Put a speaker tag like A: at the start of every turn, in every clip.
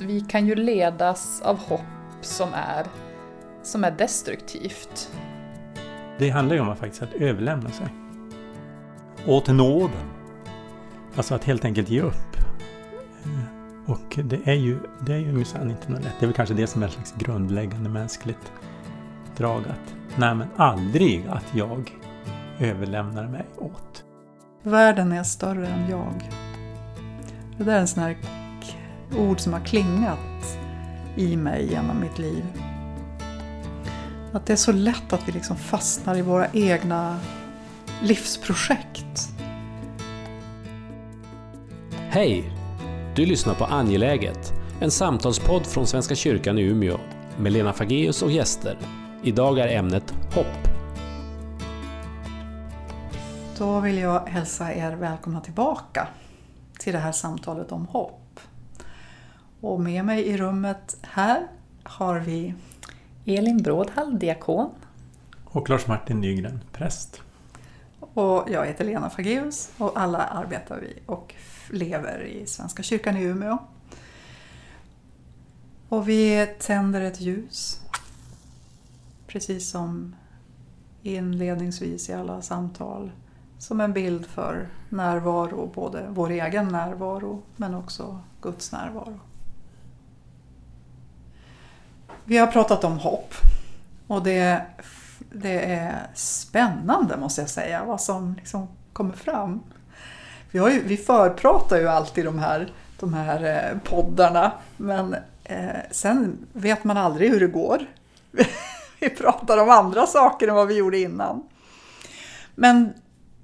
A: att vi kan ju ledas av hopp som är, som är destruktivt.
B: Det handlar ju om att faktiskt att överlämna sig. Åt nåden. Alltså att helt enkelt ge upp. Eh, och det är ju, det är ju minsann inte något lätt. Det är väl kanske det som är ett slags grundläggande mänskligt drag. Att, nej men aldrig att jag överlämnar mig åt.
C: Världen är större än jag. Det där är en sån här ord som har klingat i mig genom mitt liv. Att det är så lätt att vi liksom fastnar i våra egna livsprojekt.
D: Hej! Du lyssnar på Angeläget, en samtalspodd från Svenska kyrkan i Umeå med Lena Fageus och gäster. Idag är ämnet hopp.
C: Då vill jag hälsa er välkomna tillbaka till det här samtalet om hopp. Och med mig i rummet här har vi
A: Elin Brådhall, diakon.
B: Och Lars-Martin Nygren, präst.
C: Och jag heter Lena Fageus och alla arbetar vi och lever i Svenska kyrkan i Umeå. Och vi tänder ett ljus. Precis som inledningsvis i alla samtal. Som en bild för närvaro, både vår egen närvaro men också Guds närvaro. Vi har pratat om hopp och det, det är spännande måste jag säga vad som liksom kommer fram. Vi, har ju, vi förpratar ju alltid de här, de här eh, poddarna men eh, sen vet man aldrig hur det går. vi pratar om andra saker än vad vi gjorde innan. Men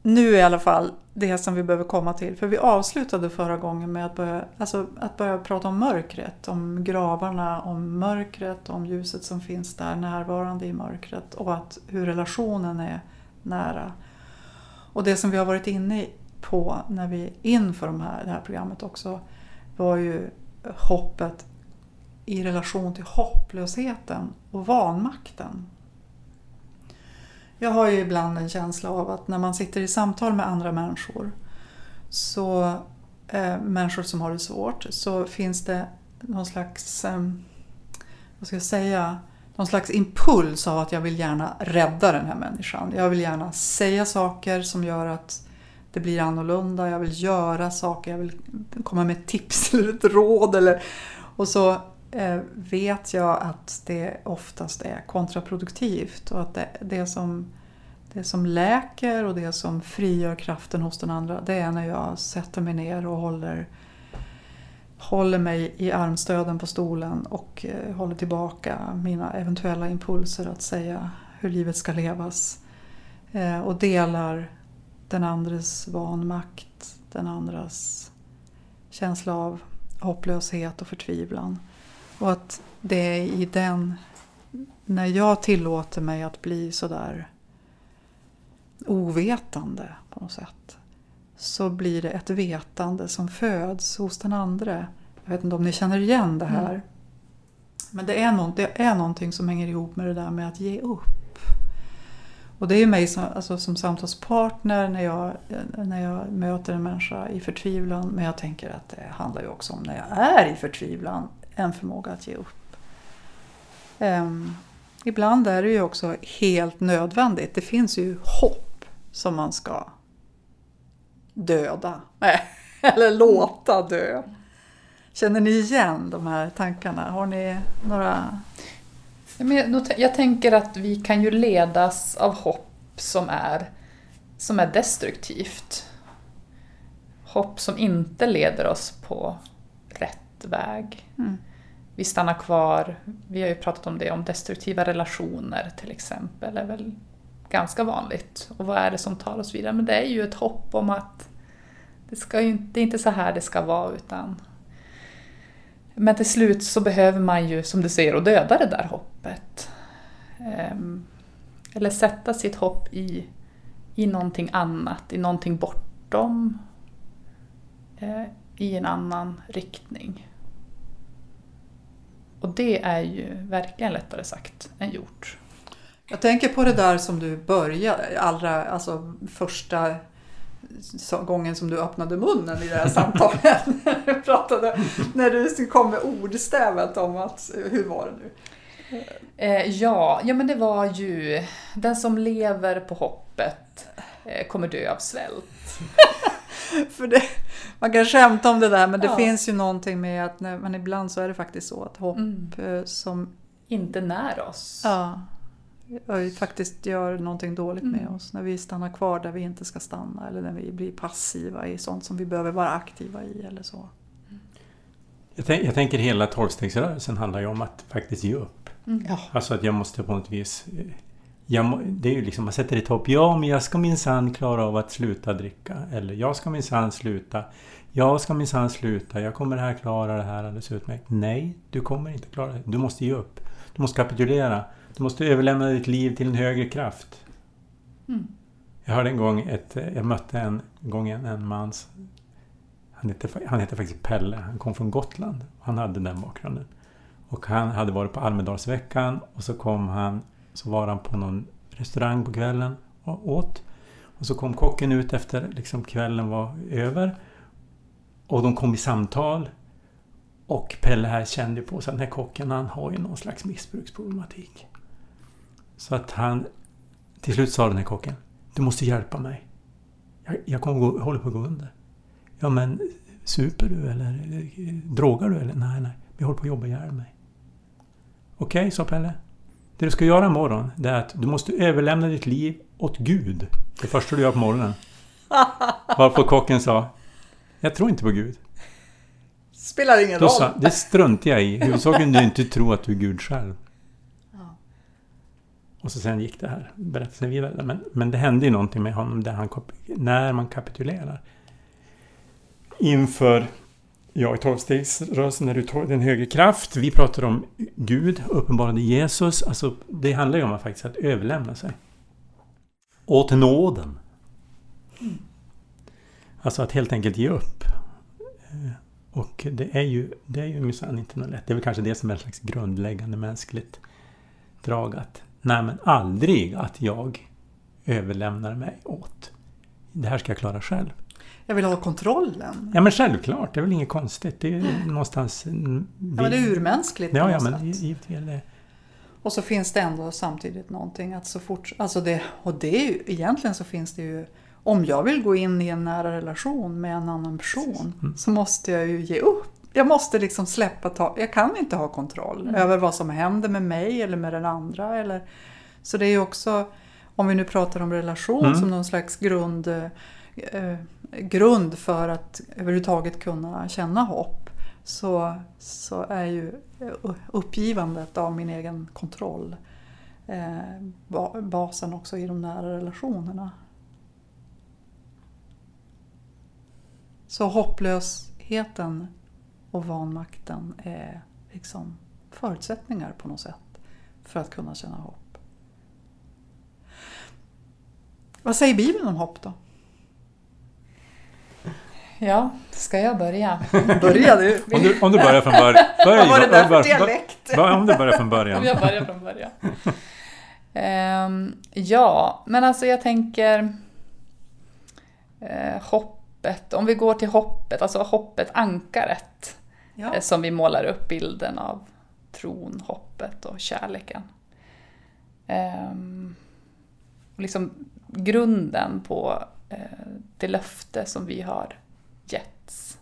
C: nu i alla fall det som vi behöver komma till. För vi avslutade förra gången med att börja, alltså att börja prata om mörkret, om gravarna, om mörkret, om ljuset som finns där närvarande i mörkret och att hur relationen är nära. Och det som vi har varit inne på när vi inför de här, det här programmet också var ju hoppet i relation till hopplösheten och vanmakten jag har ju ibland en känsla av att när man sitter i samtal med andra människor, så, eh, människor som har det svårt, så finns det någon slags, eh, vad ska jag säga, någon slags impuls av att jag vill gärna rädda den här människan. Jag vill gärna säga saker som gör att det blir annorlunda, jag vill göra saker, jag vill komma med tips eller ett råd. Eller, och så Eh, vet jag att det oftast är kontraproduktivt och att det, det, som, det som läker och det som frigör kraften hos den andra det är när jag sätter mig ner och håller, håller mig i armstöden på stolen och eh, håller tillbaka mina eventuella impulser att säga hur livet ska levas eh, och delar den andres vanmakt, den andras känsla av hopplöshet och förtvivlan. Och att det är i den, när jag tillåter mig att bli sådär ovetande på något sätt, så blir det ett vetande som föds hos den andra. Jag vet inte om ni känner igen det här. Mm. Men det är, något, det är någonting som hänger ihop med det där med att ge upp. Och det är mig som, alltså, som samtalspartner när jag, när jag möter en människa i förtvivlan. Men jag tänker att det handlar ju också om när jag är i förtvivlan en förmåga att ge upp. Um, ibland är det ju också helt nödvändigt. Det finns ju hopp som man ska döda. Eller låta dö. Känner ni igen de här tankarna? Har ni några?
A: Jag tänker att vi kan ju ledas av hopp som är, som är destruktivt. Hopp som inte leder oss på väg. Mm. Vi stannar kvar, vi har ju pratat om det, om destruktiva relationer till exempel, är väl ganska vanligt. Och vad är det som tar oss vidare? Men det är ju ett hopp om att det, ska ju, det är inte så här det ska vara utan men till slut så behöver man ju, som du säger, att döda det där hoppet. Ehm, eller sätta sitt hopp i, i någonting annat, i någonting bortom, eh, i en annan riktning. Och det är ju verkligen lättare sagt än gjort.
C: Jag tänker på det där som du började, allra, alltså första gången som du öppnade munnen i det här samtalet. pratade, när du kom med ordstävet om att, hur var det nu?
A: Eh, ja, ja, men det var ju den som lever på hoppet eh, kommer dö av svält.
C: För det, man kan skämta om det där men det
A: Ja.
C: finns ju någonting med att när, men ibland så är det faktiskt så att hopp
A: Mm.
C: eh, som
A: Inte när oss.
C: ja, eh, faktiskt gör någonting dåligt med
A: Mm.
C: oss. När vi stannar kvar där vi inte ska stanna eller när vi blir passiva i sånt som vi behöver vara aktiva i eller så.
B: Jag, tänk, jag tänker hela tolvstegsrörelsen handlar ju om att faktiskt ge upp.
C: Ja.
B: Alltså att jag måste på något vis... Jag, det är ju liksom, man sätter ett hopp. Ja, men jag ska minsann klara av att sluta dricka. Eller jag ska minsann sluta. Jag ska minsann sluta. Jag kommer här klara det här alldeles utmärkt. Nej, du kommer inte klara det. Du måste ge upp. Du måste kapitulera. Du måste överlämna ditt liv till en högre kraft.
A: Mm.
B: Jag hörde en gång ett... Jag mötte en gång en, en mans... Han hette, han hette faktiskt Pelle. Han kom från Gotland. Han hade den bakgrunden. Och han hade varit på Almedalsveckan och så kom han... Så var han på någon restaurang på kvällen och åt. Och så kom kocken ut efter liksom kvällen var över. Och de kom i samtal. Och Pelle här kände på sig att den här kocken han har ju någon slags missbruksproblematik. Så att han... Till slut sa den här kocken. Du måste hjälpa mig. Jag, jag kommer gå, håller på att gå under. Ja men super du eller eh, drogar du eller? Nej, nej. Vi håller på att jobba ihjäl mig. Okej, sa Pelle. Det du ska göra imorgon, det är att du måste överlämna ditt liv åt Gud. Det första du gör på morgonen. Varpå kocken sa Jag tror inte på Gud.
C: Spelar ingen roll.
B: sa det struntar jag i. Huvudsaken du inte tror att du är Gud själv.
C: Ja.
B: Och så sen gick det här berättelsen vidare. Men, men det hände ju någonting med honom där han, när man kapitulerar. Inför, ja i tolvstegsrörelsen, är du den högre kraft. Vi pratar om Gud, uppenbarade Jesus. Alltså det handlar ju om att faktiskt att överlämna sig. Åt nåden. Alltså att helt enkelt ge upp. Eh, och det är ju, det är ju minsann inte något lätt. Det är väl kanske det som är ett slags grundläggande mänskligt drag att nej men aldrig att jag överlämnar mig åt. Det här ska jag klara själv.
C: Jag vill ha kontrollen.
B: Ja men självklart, det är väl inget konstigt. Det är ju någonstans... mm,
C: Ja, men det är urmänskligt på
B: Ja, ja
C: något
B: men
C: sätt.
B: givetvis. är det-
C: Och så finns det ändå samtidigt någonting att så fort, alltså det, och det är ju, egentligen så finns det ju, om jag vill gå in i en nära relation med en annan person
B: Mm.
C: så måste jag ju ge upp. Jag måste liksom släppa ta, jag kan inte ha kontroll
A: Mm.
C: över vad som händer med mig eller med den andra. Eller, så det är ju också, om vi nu pratar om relation
B: Mm.
C: som någon slags grund, eh, grund för att överhuvudtaget kunna känna hopp så, så är ju uppgivandet av min egen kontroll eh, basen också i de nära relationerna. Så hopplösheten och vanmakten är liksom förutsättningar på något sätt för att kunna känna hopp. Vad säger Bibeln om hopp då?
A: Ja, ska jag börja?
C: Börja du!
B: Om du, om du börjar från början. Börja,
C: Vad var det där för dialekt?
B: Om du börjar från början.
A: Om jag börjar från början. Ehm, ja, men alltså jag tänker eh, hoppet, om vi går till hoppet, alltså hoppet, ankaret,
C: Ja.
A: eh, som vi målar upp bilden av tron, hoppet och kärleken. Ehm, liksom grunden på eh, det löfte som vi har Jets.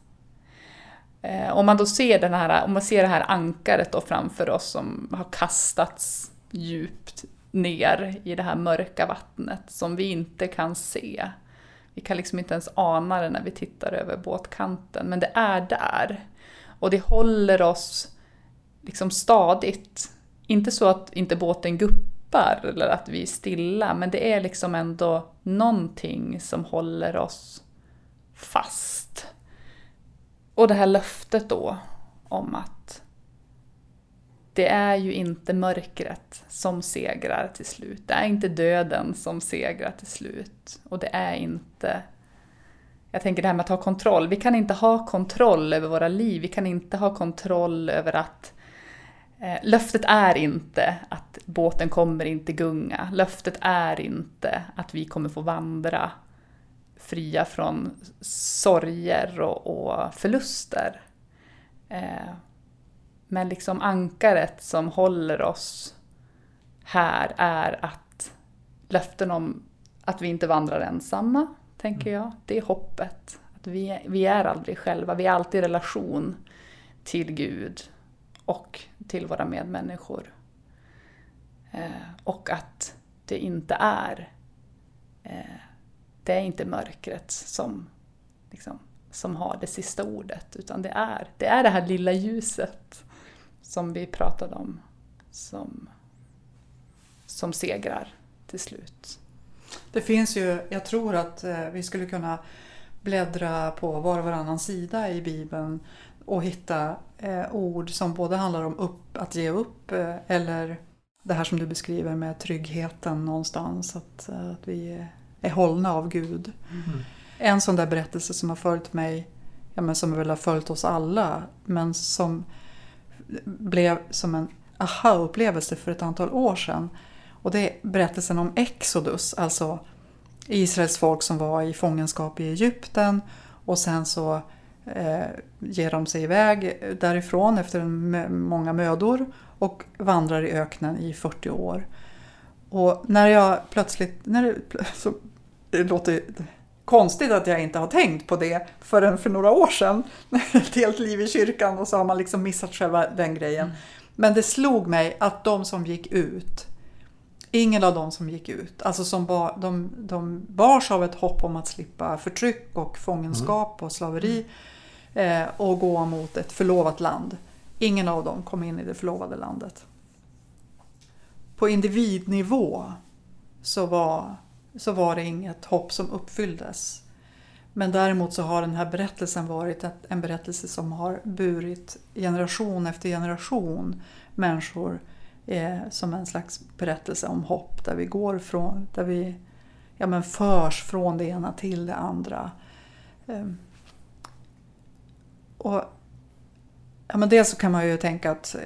A: Eh, om man då ser, den här, om man ser det här ankaret då framför oss som har kastats djupt ner i det här mörka vattnet som vi inte kan se. Vi kan liksom inte ens ana det när vi tittar över båtkanten, men det är där. Och det håller oss liksom stadigt. Inte så att inte båten guppar eller att vi är stilla, men det är liksom ändå någonting som håller oss fast. Och det här löftet då om att det är ju inte mörkret som segrar till slut. Det är inte döden som segrar till slut. Och det är inte... Jag tänker det här med att ha kontroll. Vi kan inte ha kontroll över våra liv. Vi kan inte ha kontroll över att... Eh, löftet är inte att båten kommer inte gunga. Löftet är inte att vi kommer få vandra fria från sorger och, och förluster. Eh, men liksom ankaret som håller oss här är att löften om att vi inte vandrar ensamma, tänker jag. Det är hoppet. Att vi, vi är aldrig själva, vi är alltid i relation till Gud och till våra medmänniskor. Eh, och att det inte är eh, det är inte mörkret som, liksom, som har det sista ordet, utan det är, det är det här lilla ljuset som vi pratade om, som, som segrar till slut.
C: Det finns ju, jag tror att eh, vi skulle kunna bläddra på var och varannan sida i Bibeln och hitta eh, ord som både handlar om upp, att ge upp eh, eller det här som du beskriver med tryggheten någonstans, att, eh, att vi är hållna av Gud. Mm. En sån där berättelse som har följt mig, ja, men som väl har följt oss alla, men som blev som en aha-upplevelse för ett antal år sedan. Och det är berättelsen om Exodus, alltså Israels folk som var i fångenskap i Egypten och sen så eh, ger de sig iväg därifrån efter många mödor och vandrar i öknen i 40 år. Och när jag plötsligt, när det, så, det låter konstigt att jag inte har tänkt på det förrän för några år sedan. Ett helt liv i kyrkan och så har man liksom missat själva den grejen. Mm. Men det slog mig att de som gick ut, ingen av dem som gick ut, alltså som bar, de, de bars av ett hopp om att slippa förtryck och fångenskap och slaveri eh, och gå mot ett förlovat land. Ingen av dem kom in i det förlovade landet. På individnivå så var, så var det inget hopp som uppfylldes. Men däremot så har den här berättelsen varit en berättelse som har burit generation efter generation människor eh, som en slags berättelse om hopp där vi går från, där vi ja, men förs från det ena till det andra. Eh, och Ja, men dels så kan man ju tänka att,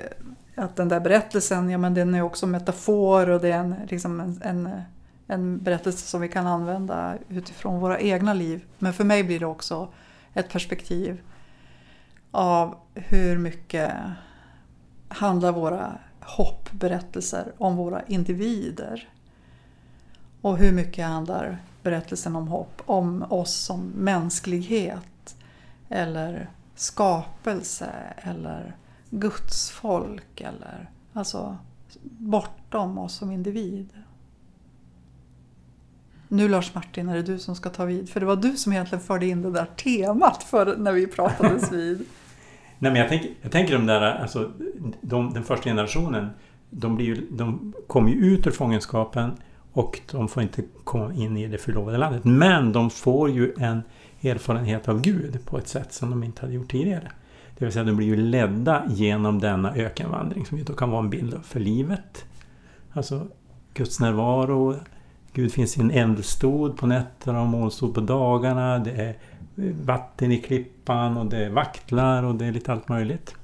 C: att den där berättelsen, ja men den är också metafor och det är en, liksom en, en, en berättelse som vi kan använda utifrån våra egna liv. Men för mig blir det också ett perspektiv av hur mycket handlar våra hoppberättelser om våra individer. Och hur mycket handlar berättelsen om hopp om oss som mänsklighet eller skapelse eller gudsfolk eller alltså bortom oss som individ. Nu Lars Martin är det du som ska ta vid, för det var du som egentligen förde in det där temat för när vi pratades vid.
B: Nej, men jag, tänker, jag tänker de där, alltså de, den första generationen, de, blir ju, de kommer ju ut ur fångenskapen och de får inte komma in i det förlovade landet. Men de får ju en erfarenhet av Gud på ett sätt som de inte hade gjort tidigare. Det vill säga de blir ju ledda genom denna ökenvandring som ju då kan vara en bild för livet. Alltså Guds närvaro. Gud finns i en eldstod på nätterna och molnstod på dagarna. Det är vatten i klippan och det är vaktlar och det är lite allt möjligt.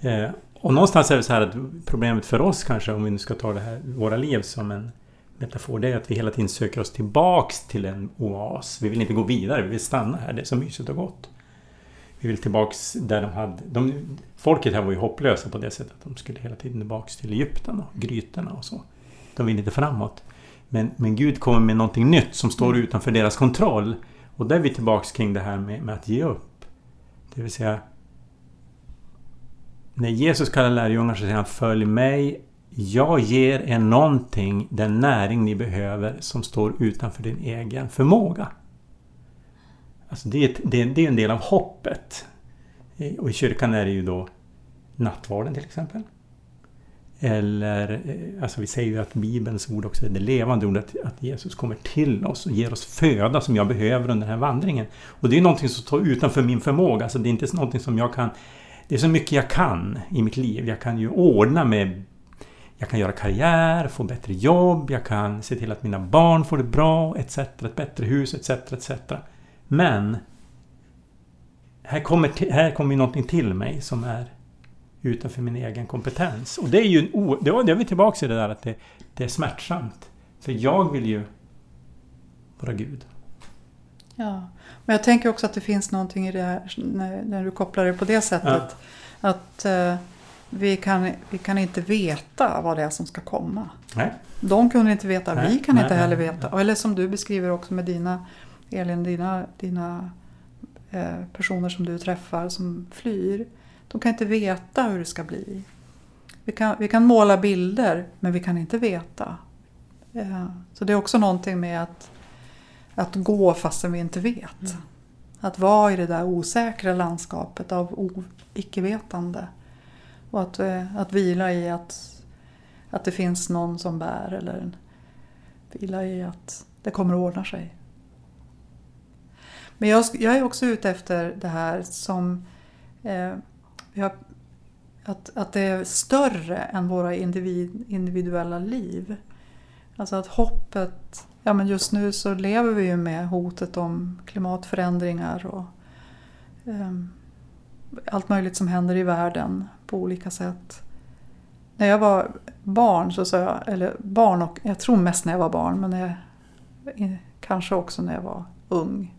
B: Eh, och någonstans är det så här att problemet för oss kanske, om vi nu ska ta det här, våra liv som en metafor, det är att vi hela tiden söker oss tillbaks till en oas. Vi vill inte gå vidare, vi vill stanna här. Det är så mysigt och gott. Vi vill tillbaks där de hade... De, folket här var ju hopplösa på det sättet att de skulle hela tiden tillbaks till Egypten och grytorna och så. De vill inte framåt. Men, men Gud kommer med någonting nytt som står mm. utanför deras kontroll. Och där är vi tillbaks kring det här med, med att ge upp. Det vill säga... När Jesus kallar lärjungar så säger han Följ mig jag ger er någonting, den näring ni behöver, som står utanför din egen förmåga. Alltså det, är ett, det, det är en del av hoppet. Och i kyrkan är det ju då nattvarden till exempel. Eller, eh, alltså vi säger ju att Bibelns ord också är det levande ordet, att Jesus kommer till oss och ger oss föda som jag behöver under den här vandringen. Och det är någonting som står utanför min förmåga, alltså det är inte någonting som jag kan... Det är så mycket jag kan i mitt liv. Jag kan ju ordna med jag kan göra karriär, få bättre jobb, jag kan se till att mina barn får det bra, etc. Ett bättre hus, etc. etc. Men här kommer, här kommer ju någonting till mig som är utanför min egen kompetens. Och det är ju en o, det är vi tillbaka till det där att det, det är smärtsamt. För jag vill ju vara Gud.
C: Ja, men jag tänker också att det finns någonting i det här när, du kopplar det på det sättet. Ja. Att eh, vi, kan, vi kan inte veta vad det är som ska komma.
B: Nej.
C: De kunde inte veta,
B: Nej,
C: vi kan
B: nej,
C: inte heller veta. Eller som du beskriver också med dina, Elin, dina, dina eh, personer som du träffar som flyr. De kan inte veta hur det ska bli. Vi kan, vi kan måla bilder men vi kan inte veta. Eh, så det är också någonting med att, att gå fastän vi inte vet.
A: Mm.
C: Att vara i det där osäkra landskapet av icke-vetande. Och att, eh, att vila i att, att det finns någon som bär eller vila i att det kommer att ordna sig. Men jag, jag är också ute efter det här som eh, har, att, att det är större än våra individ, individuella liv. Alltså att hoppet, ja men just nu så lever vi ju med hotet om klimatförändringar och eh, allt möjligt som händer i världen på olika sätt. När jag var barn så sa jag, eller barn och, jag tror mest när jag var barn men jag, kanske också när jag var ung.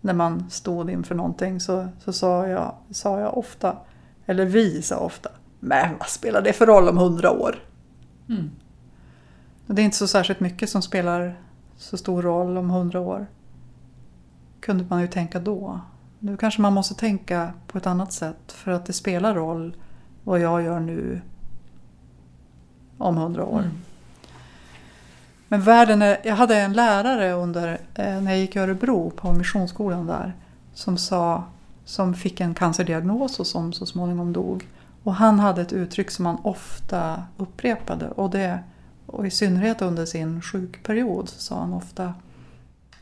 C: När man stod inför någonting så, så sa, jag, sa jag ofta, eller vi sa ofta, men vad spelar det för roll om hundra år?
A: Mm.
C: Det är inte så särskilt mycket som spelar så stor roll om hundra år. Kunde man ju tänka då. Nu kanske man måste tänka på ett annat sätt för att det spelar roll vad jag gör nu om hundra år.
A: Mm.
C: Men världen är, jag hade en lärare under, eh, när jag gick i Örebro på missionsskolan där som sa, som fick en cancerdiagnos och som så småningom dog. Och han hade ett uttryck som han ofta upprepade och, det, och i synnerhet under sin sjukperiod sa han ofta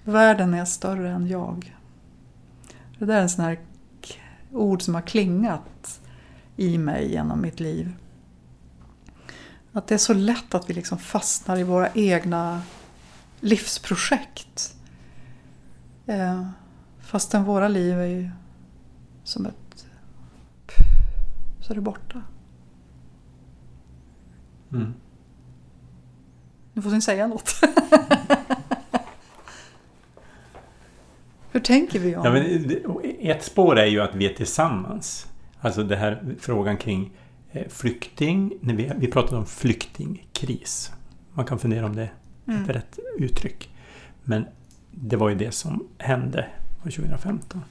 C: Världen är större än jag. Det där är en sån här ord som har klingat i mig genom mitt liv. Att det är så lätt att vi liksom fastnar i våra egna livsprojekt. Eh, fastän våra liv är ju som ett... Så är det borta.
B: Mm.
C: Nu får ni säga något. Hur tänker vi om
B: Ja, det- ett spår är ju att vi är tillsammans. Alltså det här frågan kring eh, flykting. När vi, vi pratade om flyktingkris. Man kan fundera om det är
C: Mm.
B: rätt uttryck. Men det var ju det som hände år 2015.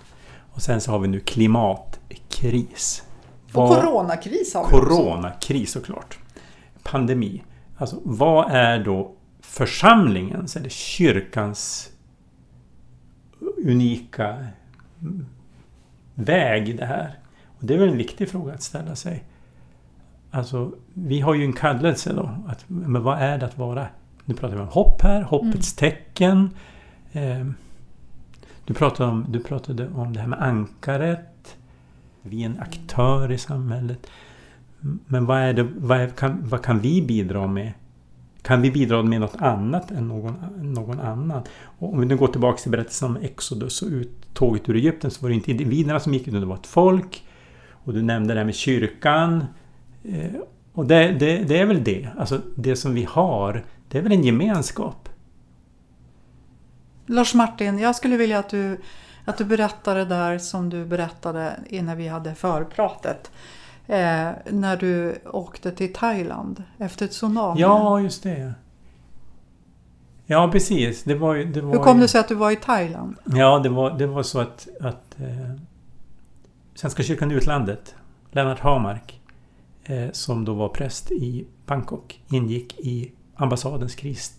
B: Och sen så har vi nu klimatkris.
C: Och
B: Vad-
C: coronakris har vi också.
B: Coronakris såklart. Pandemi. Alltså vad är då församlingens eller kyrkans unika väg i det här? Och det är väl en viktig fråga att ställa sig. Alltså, vi har ju en kallelse då. Att, men vad är det att vara? Nu pratar vi om hopp här, hoppets tecken. Eh, du, pratade om, du pratade om det här med ankaret. Vi är en aktör i samhället. Men vad, är det, vad, är, kan, vad kan vi bidra med? Kan vi bidra med något annat än någon, någon annan? Och om vi nu går tillbaka till berättelsen om Exodus och uttåget ur Egypten så var det inte individerna som gick utan det var ett folk. Och du nämnde det här med kyrkan. Eh, och det, det, det är väl det. Alltså det som vi har, det är väl en gemenskap.
C: Lars Martin, jag skulle vilja att du, att du berättar det där som du berättade innan vi hade förpratet. Eh, när du åkte till Thailand efter tsunami.
B: Ja, just det. Ja, precis. Det var. Det var
C: Hur kom
B: ju...
C: det sig att du var i Thailand?
B: Ja, det var, det var så att, att eh, Svenska kyrkan i utlandet, Lennart Hamark, eh, som då var präst i Bangkok, ingick i ambassadens kris,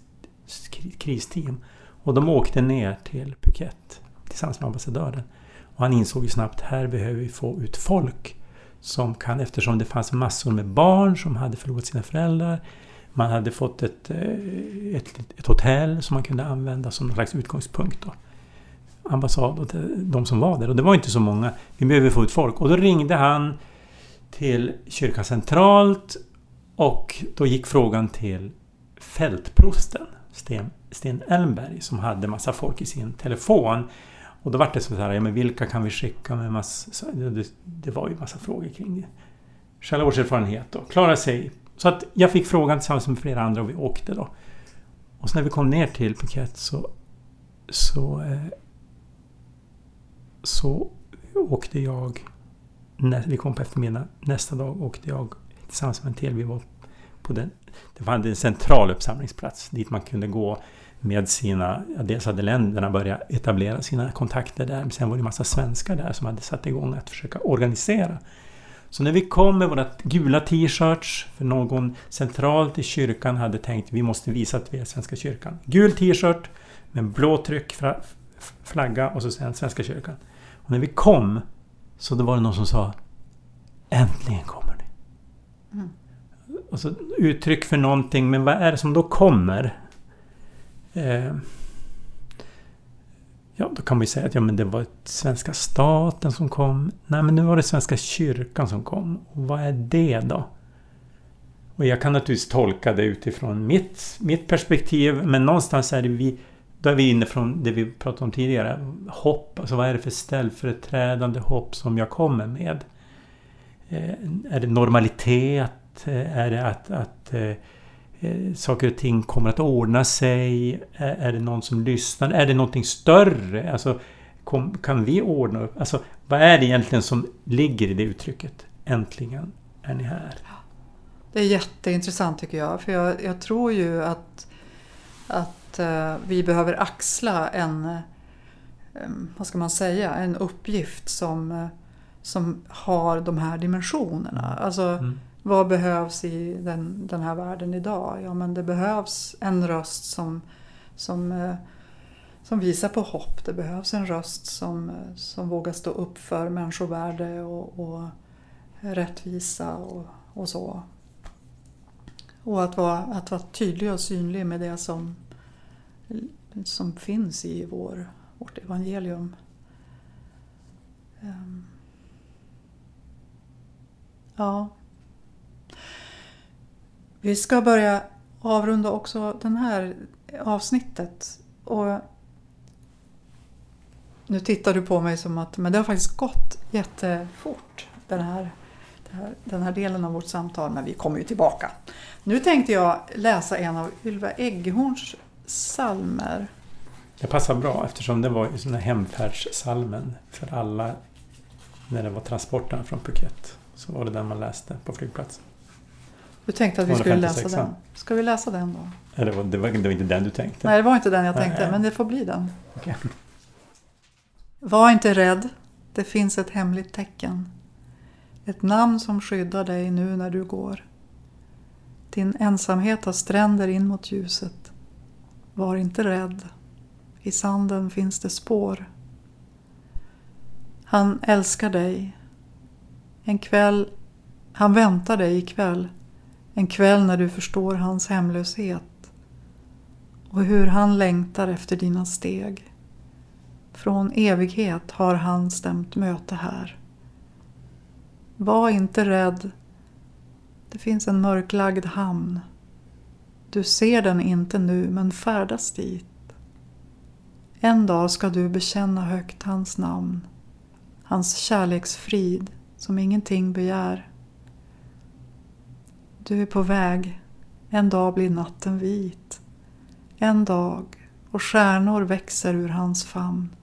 B: kri- kristeam. Och de åkte ner till Phuket tillsammans med ambassadören. Och han insåg ju snabbt, här behöver vi få ut folk som kan, eftersom det fanns massor med barn som hade förlorat sina föräldrar. Man hade fått ett, eh, ett, ett hotell som man kunde använda som någon slags utgångspunkt. Då ambassad och de som var där. Och det var inte så många. Vi behöver få ut folk. Och då ringde han till kyrkan centralt och då gick frågan till fältprosten Sten, Sten Elmberg som hade massa folk i sin telefon. Och då var det så här, ja men vilka kan vi skicka med massa... Det, det var ju massa frågor kring det. Själavårdserfarenhet och klara sig. Så att jag fick frågan tillsammans med flera andra och vi åkte då. Och så när vi kom ner till Phuket så så, eh, så åkte jag När vi kom på eftermiddagen. Nästa dag åkte jag tillsammans med en till. Vi var på den. Det fanns en central uppsamlingsplats dit man kunde gå med sina... Dels hade länderna börjat etablera sina kontakter där. Men sen var det en massa svenskar där som hade satt igång att försöka organisera. Så när vi kom med våra gula t-shirts, för någon centralt i kyrkan hade tänkt vi måste visa att vi är Svenska kyrkan. Gul t-shirt med blå tryck, flagga och så sen Svenska kyrkan. Och när vi kom så då var det någon som sa Äntligen kommer ni! Mm. Alltså uttryck för någonting, men vad är det som då kommer? Eh, ja, då kan man ju säga att ja, men det var svenska staten som kom. Nej, men nu var det Svenska kyrkan som kom. Och vad är det då? Och jag kan naturligtvis tolka det utifrån mitt, mitt perspektiv, men någonstans är det vi då är vi inne från det vi pratade om tidigare. Hopp, alltså vad är det för ställföreträdande hopp som jag kommer med? Eh, är det normalitet? Är det att, att eh, eh, saker och ting kommer att ordna sig? Är, det någon som lyssnar? Är det någonting större? Alltså, kom, kan vi ordna upp? Alltså, vad är det egentligen som ligger i det uttrycket? Äntligen är ni här.
C: Det är jätteintressant tycker jag. För jag, jag tror ju att, att Eh, vi behöver axla en, eh, vad ska man säga, en uppgift som, eh, som har de här dimensionerna. Alltså, mm. Vad behövs i den, den här världen idag? Ja, men det behövs en röst som, som, eh, som visar på hopp. Det behövs en röst som, eh, som vågar stå upp för människovärde och, och rättvisa och, och så. Och att vara, att vara tydlig och synlig med det som, som finns i vår, vårt evangelium. Ehm. Ja. Vi ska börja avrunda också det här avsnittet. Och nu tittar du på mig som att men det har faktiskt gått jättefort den här, den här, den här delen av vårt samtal, men vi kommer ju tillbaka. Nu tänkte jag läsa en av Ylva Eggehorns salmer.
B: Det passar bra eftersom det var ju sån här hemfärdssalmen för alla när det var transporterna från Phuket. Så var det den man läste på flygplatsen.
C: Du tänkte att vi skulle läsa den? Ska vi läsa den då?
B: det, var, det, var, det var inte den du tänkte?
C: Nej, det var inte den jag tänkte, Nej. men det får bli den. Okay. Var inte rädd. Det finns ett hemligt tecken. Ett namn som skyddar dig nu när du går. Din ensamhet har stränder in mot ljuset. Var inte rädd. I sanden finns det spår. Han älskar dig. En kväll, han väntar dig ikväll. En kväll när du förstår hans hemlöshet och hur han längtar efter dina steg. Från evighet har han stämt möte här. Var inte rädd. Det finns en mörklagd hamn. Du ser den inte nu, men färdas dit. En dag ska du bekänna högt hans namn, hans kärleksfrid som ingenting begär. Du är på väg, en dag blir natten vit. En dag och stjärnor växer ur hans famn.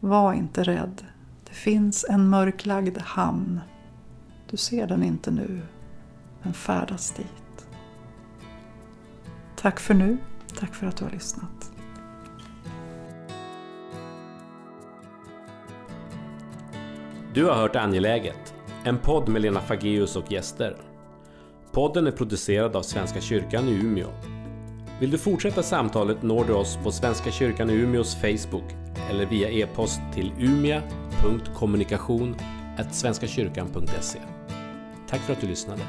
C: Var inte rädd, det finns en mörklagd hamn. Du ser den inte nu, men färdas dit. Tack för nu. Tack för att du har lyssnat.
D: Du har hört Angeläget, en podd med Lena Fageus och gäster. Podden är producerad av Svenska kyrkan i Umeå. Vill du fortsätta samtalet når du oss på Svenska kyrkan i Umeås Facebook eller via e-post till umia.kommunikation svenskakyrkan.se. Tack för att du lyssnade.